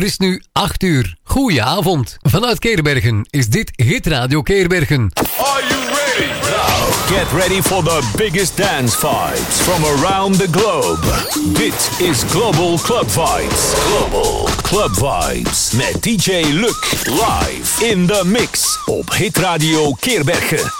Er is nu 8 uur. Goedenavond. Vanuit Keerbergen is dit Hit Radio Keerbergen. Are you ready? Now, get ready for the biggest dance fights from around the globe. Dit is Global Club Vibes. Global Club Vibes met DJ Luc live in the mix op Hit Radio Keerbergen.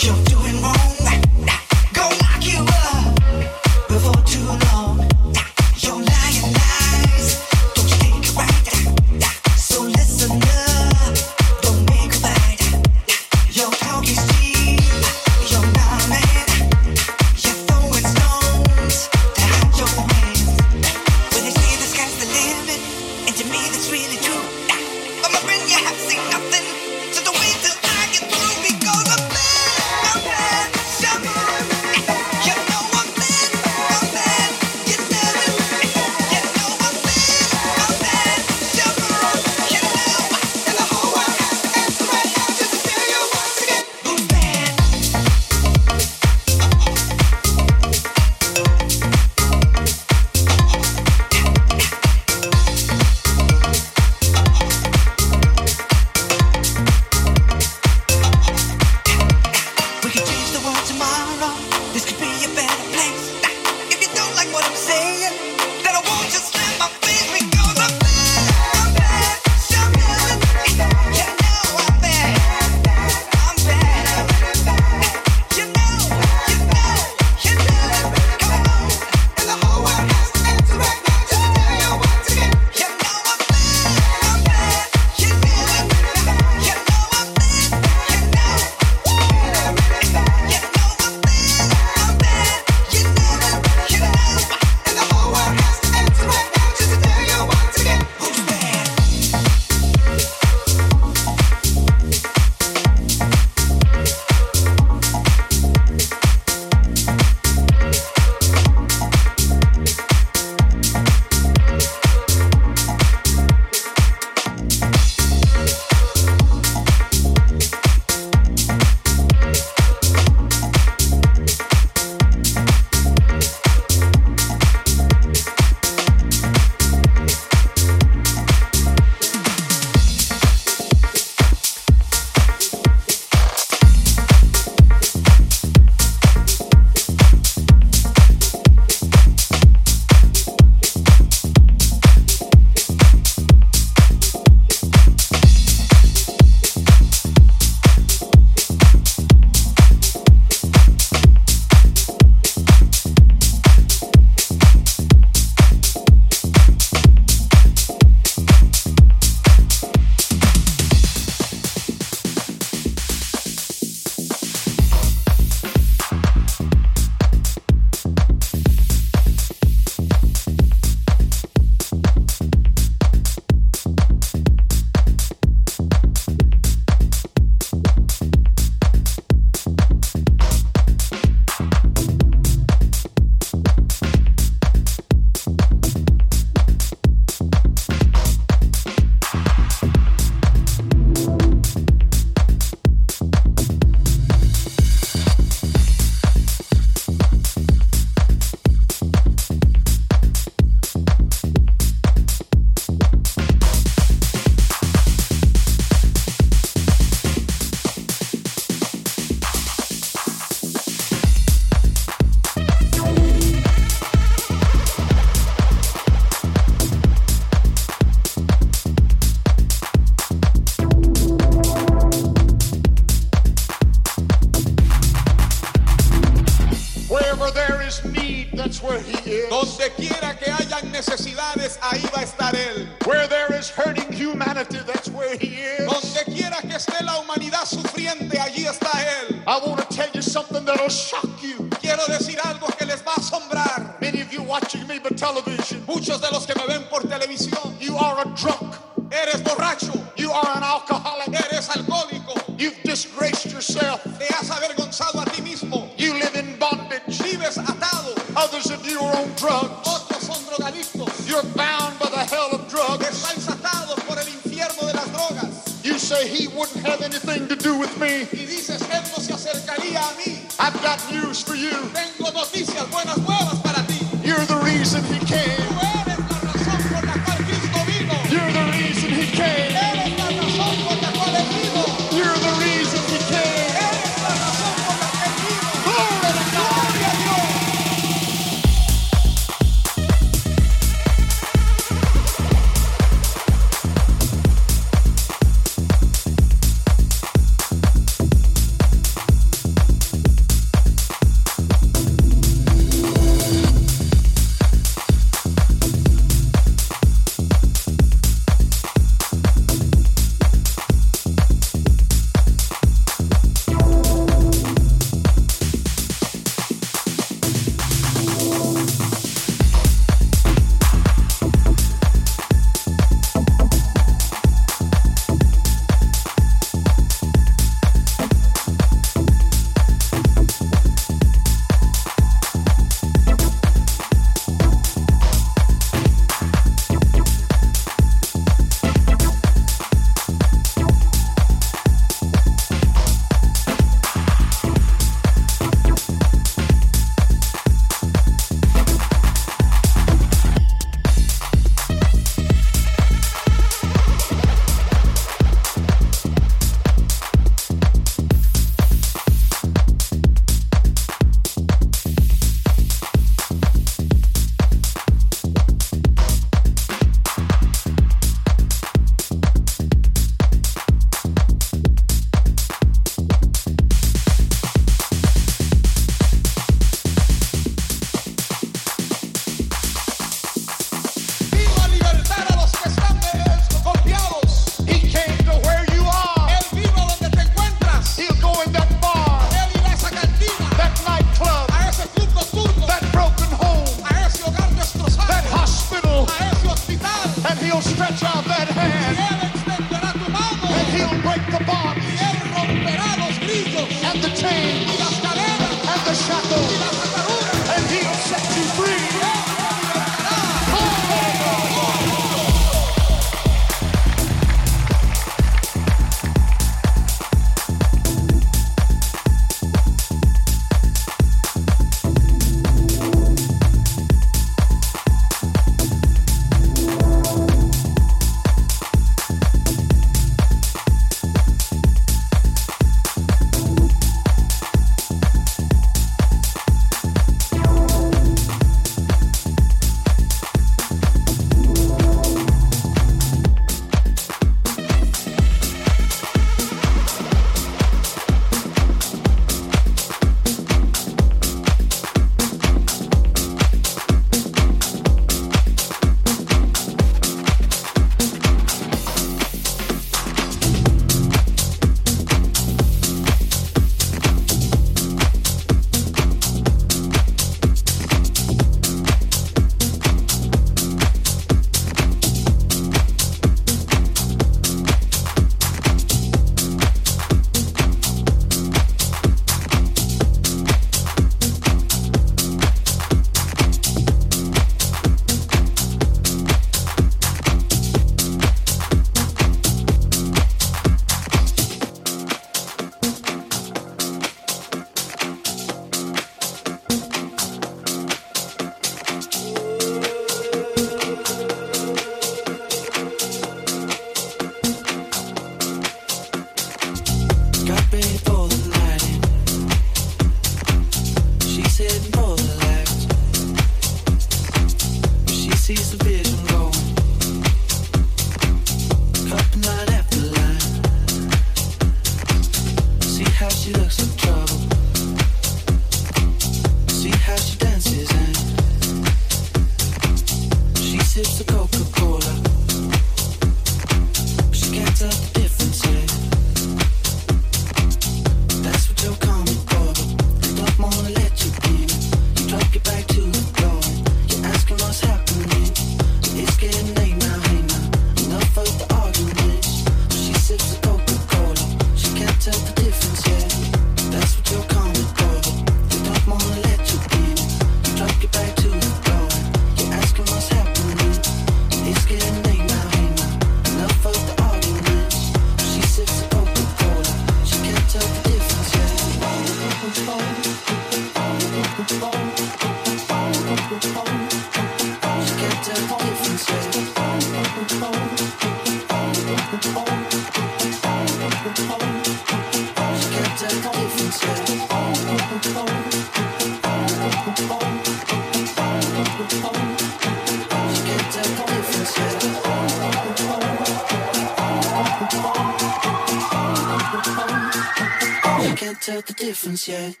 Yet.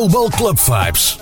Global Club Vibes.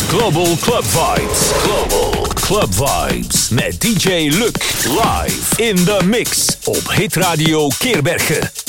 Global Club Vibes. Global Club Vibes. Met DJ Luc live in de mix op Hit Radio Keerbergen.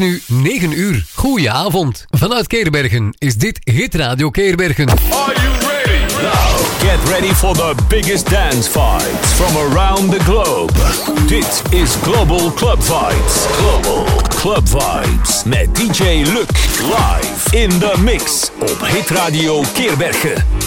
nu 9 uur. Goeie avond. Vanuit Keerbergen is dit Hit Radio Keerbergen. Are you ready? Now get ready for the biggest dance fights from around the globe. Dit is Global Club Vibes. Global Club Vibes met DJ Luc live in the mix op Hit Radio Keerbergen.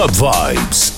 Club Vibes.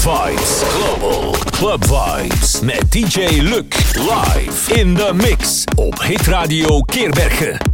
Vibes. Global Club Vibes. Met DJ Luc. Live in de mix. Op Hit Radio Keerbergen.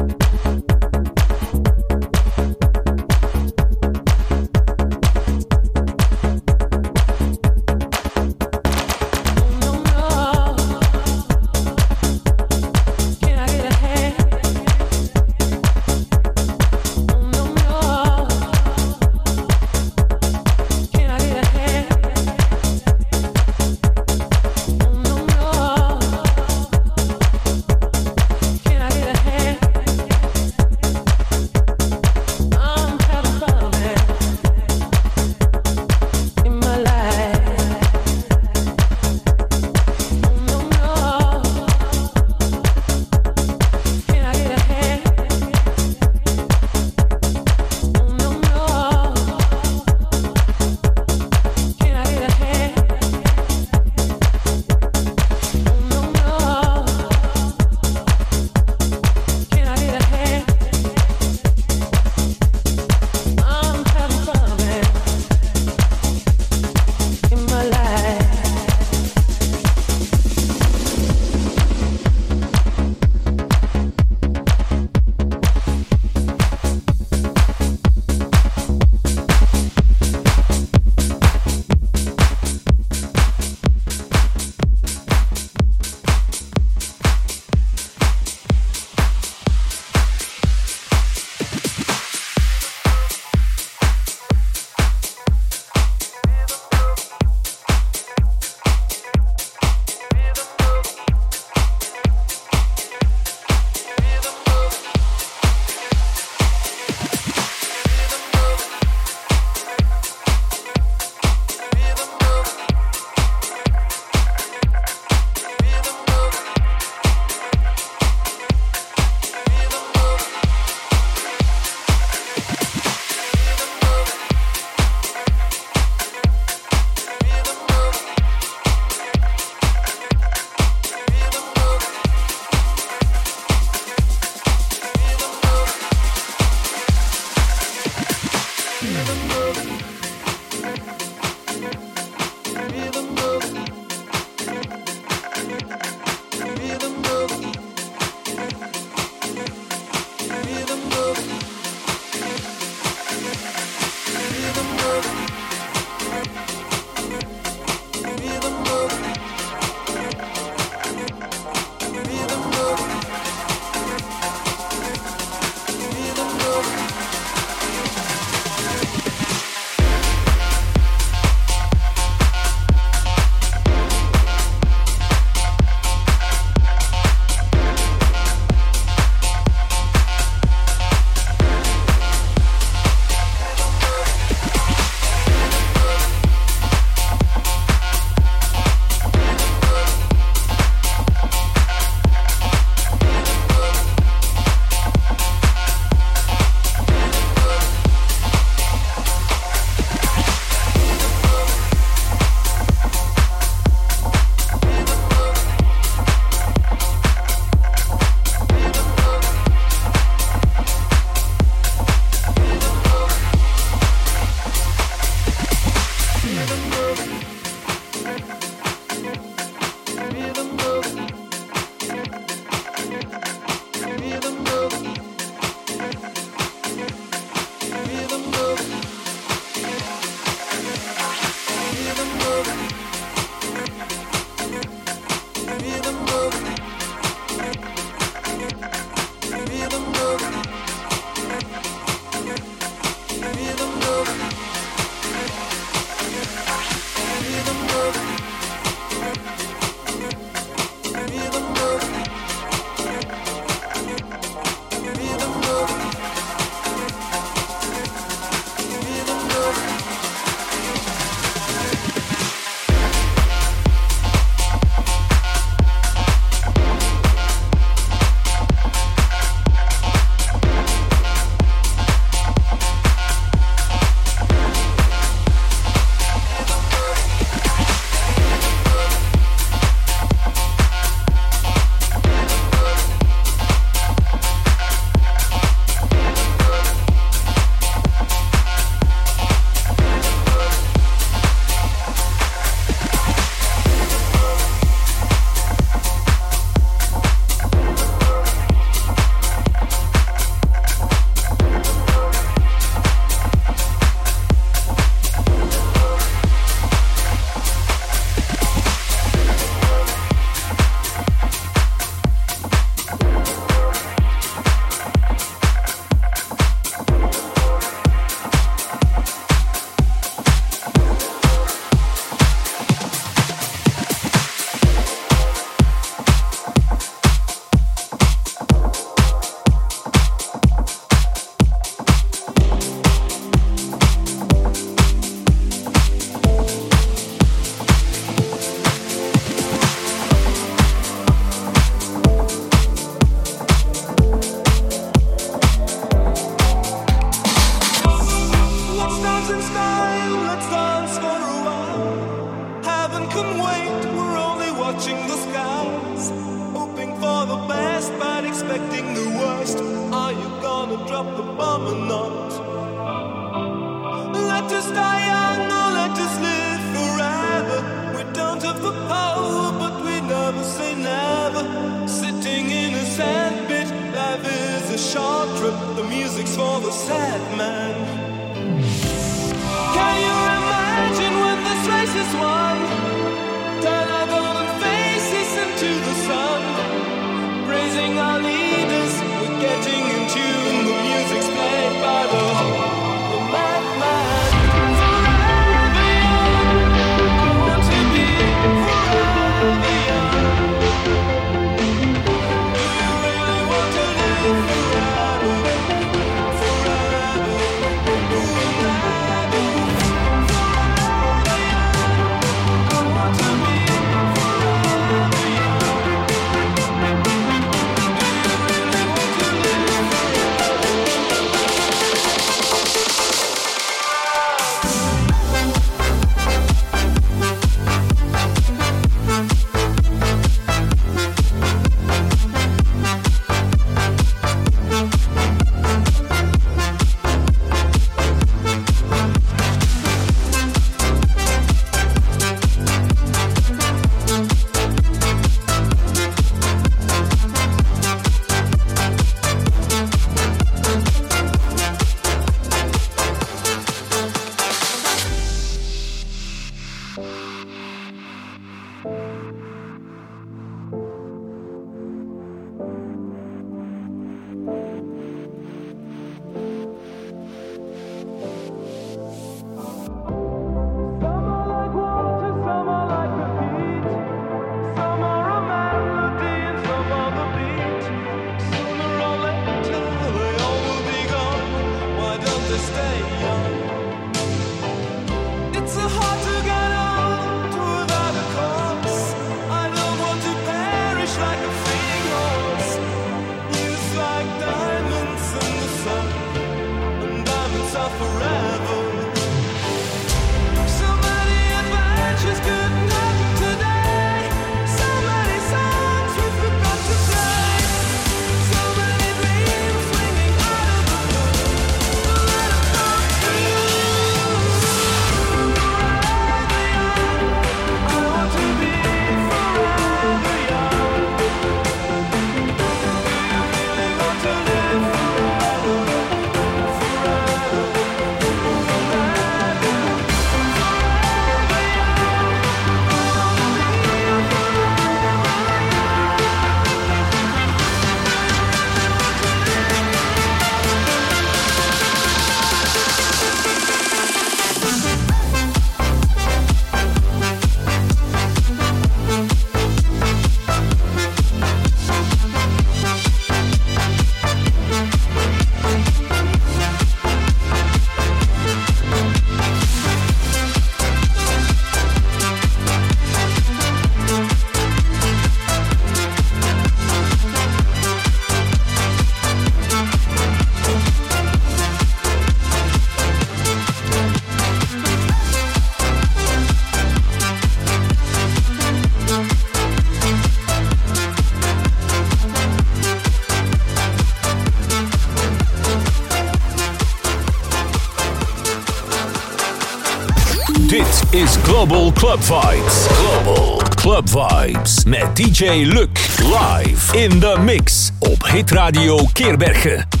is Global Club Vibes. Global Club Vibes met DJ Luc live in de mix op Hit Radio Keerbergen.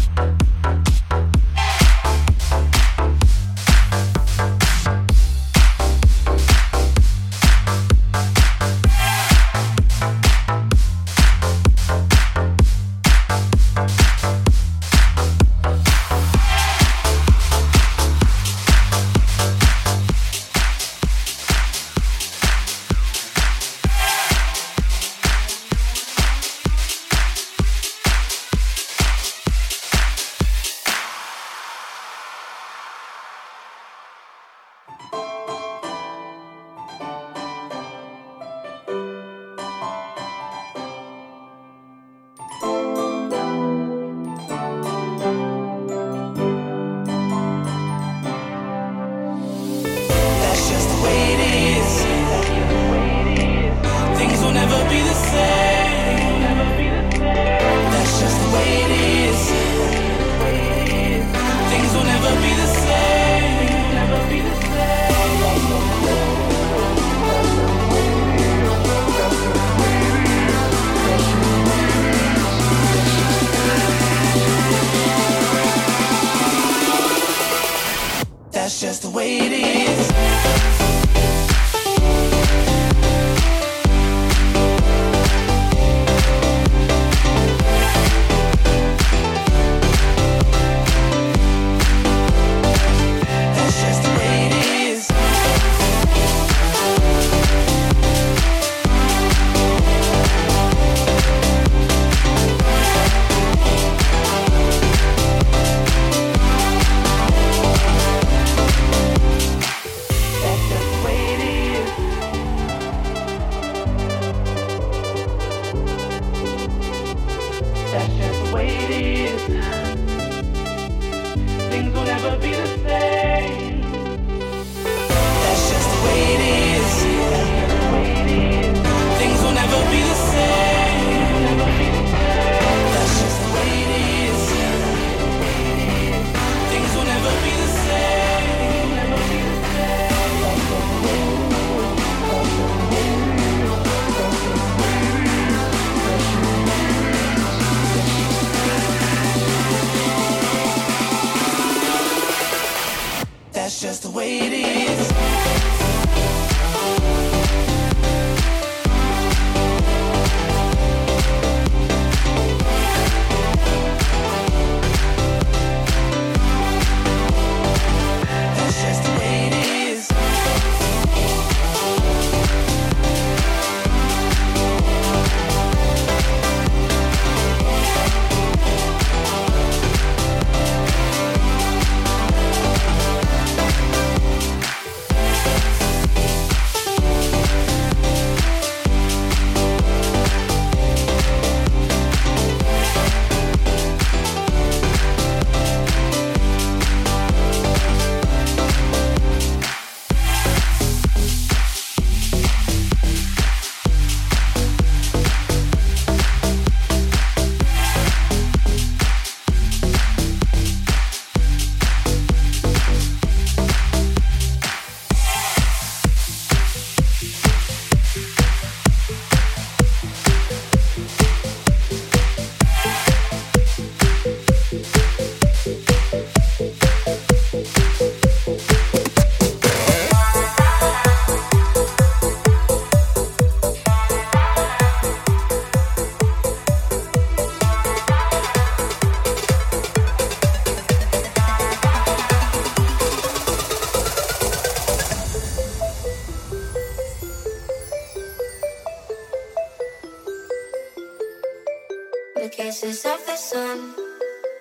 kisses of the sun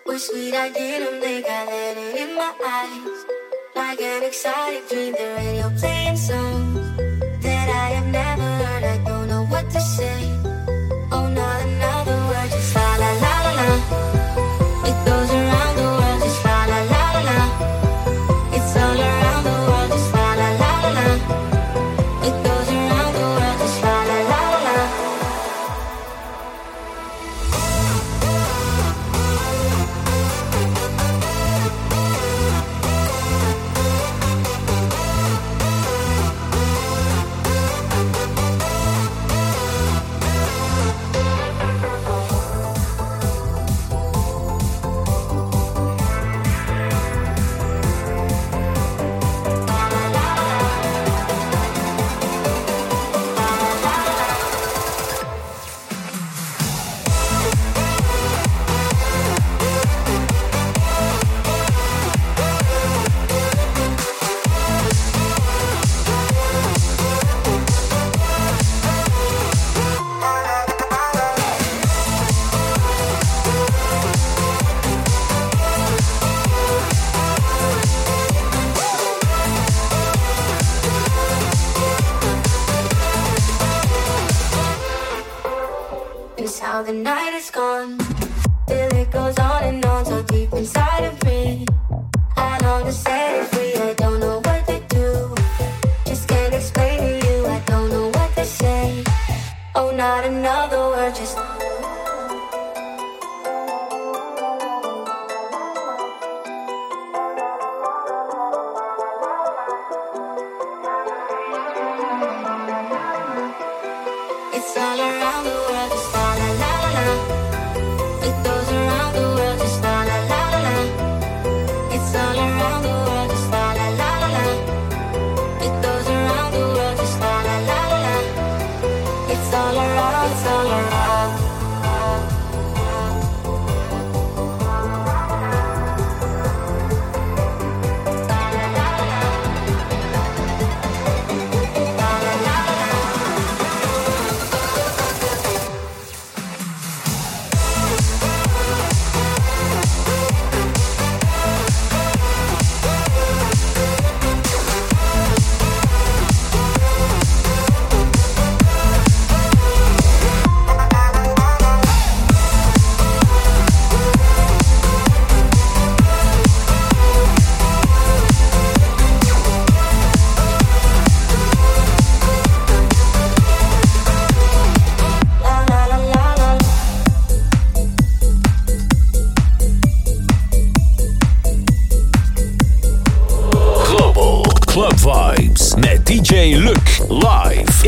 were sweet. I didn't think I had it in my eyes. Like an exciting dream, the radio playing song.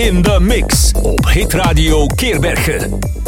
In the mix op Hit Radio Keerbergen.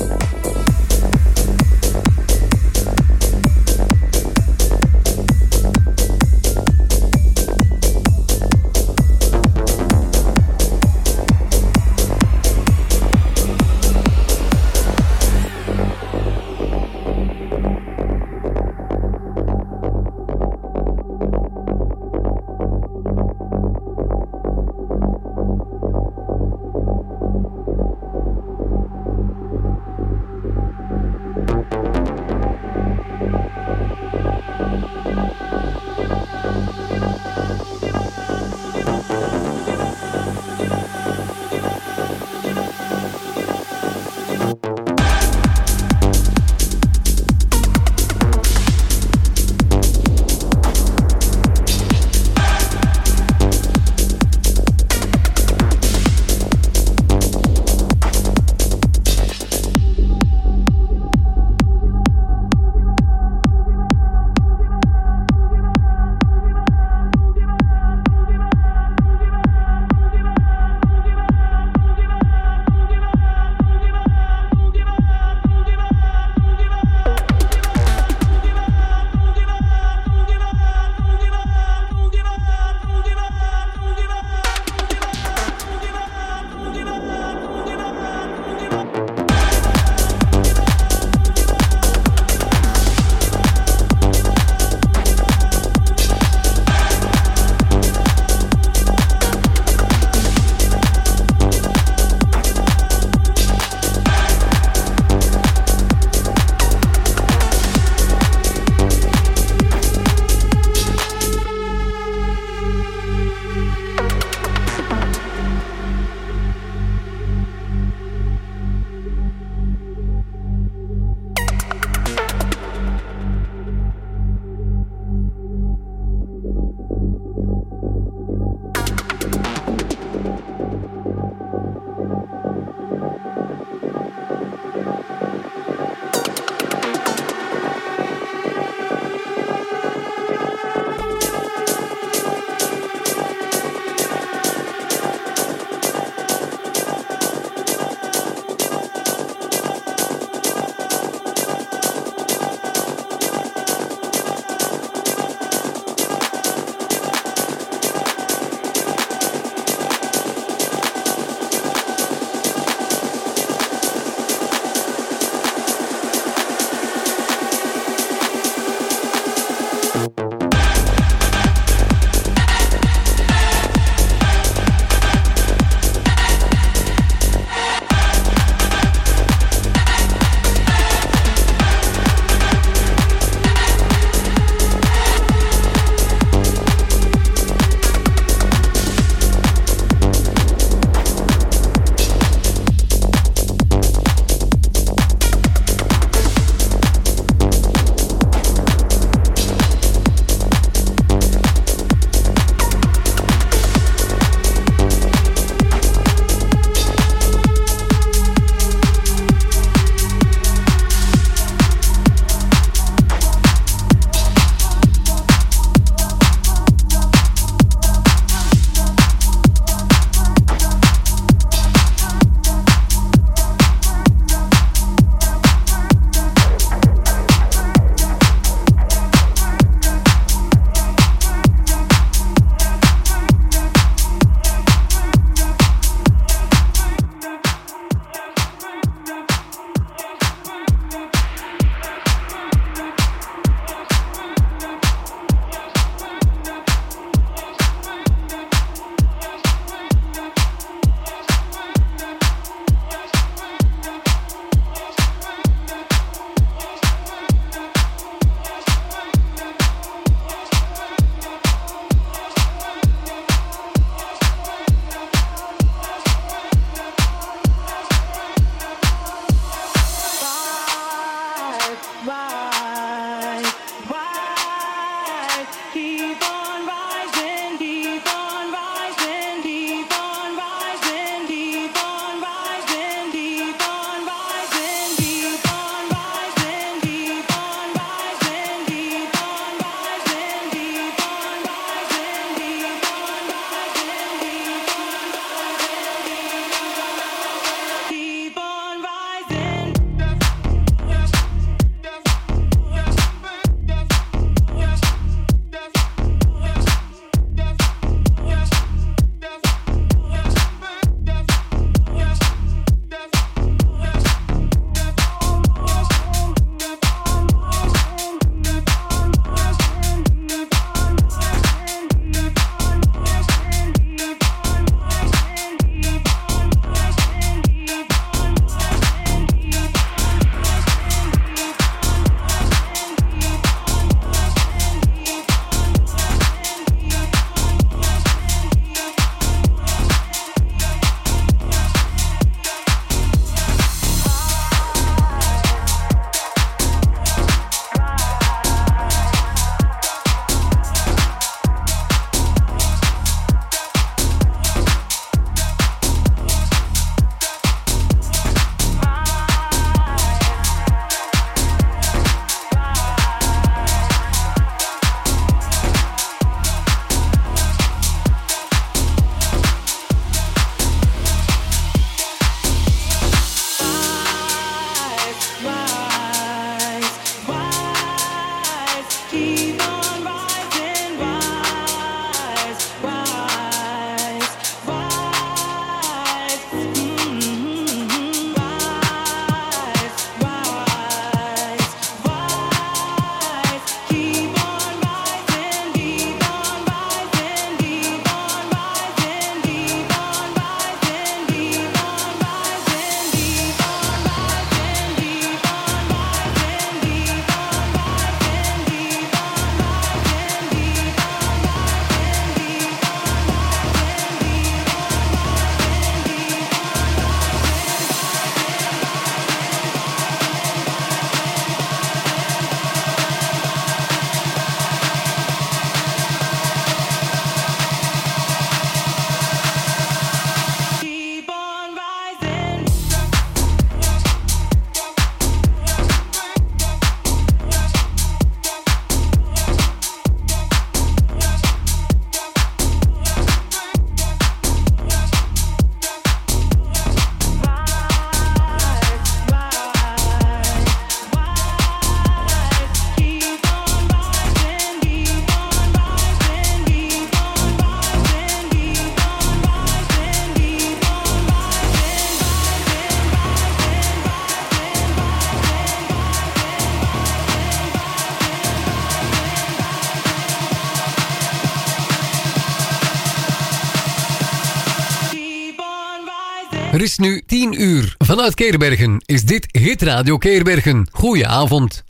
Is nu 10 uur. Vanuit Keerbergen is dit Hit Radio Keerbergen. Goeie avond.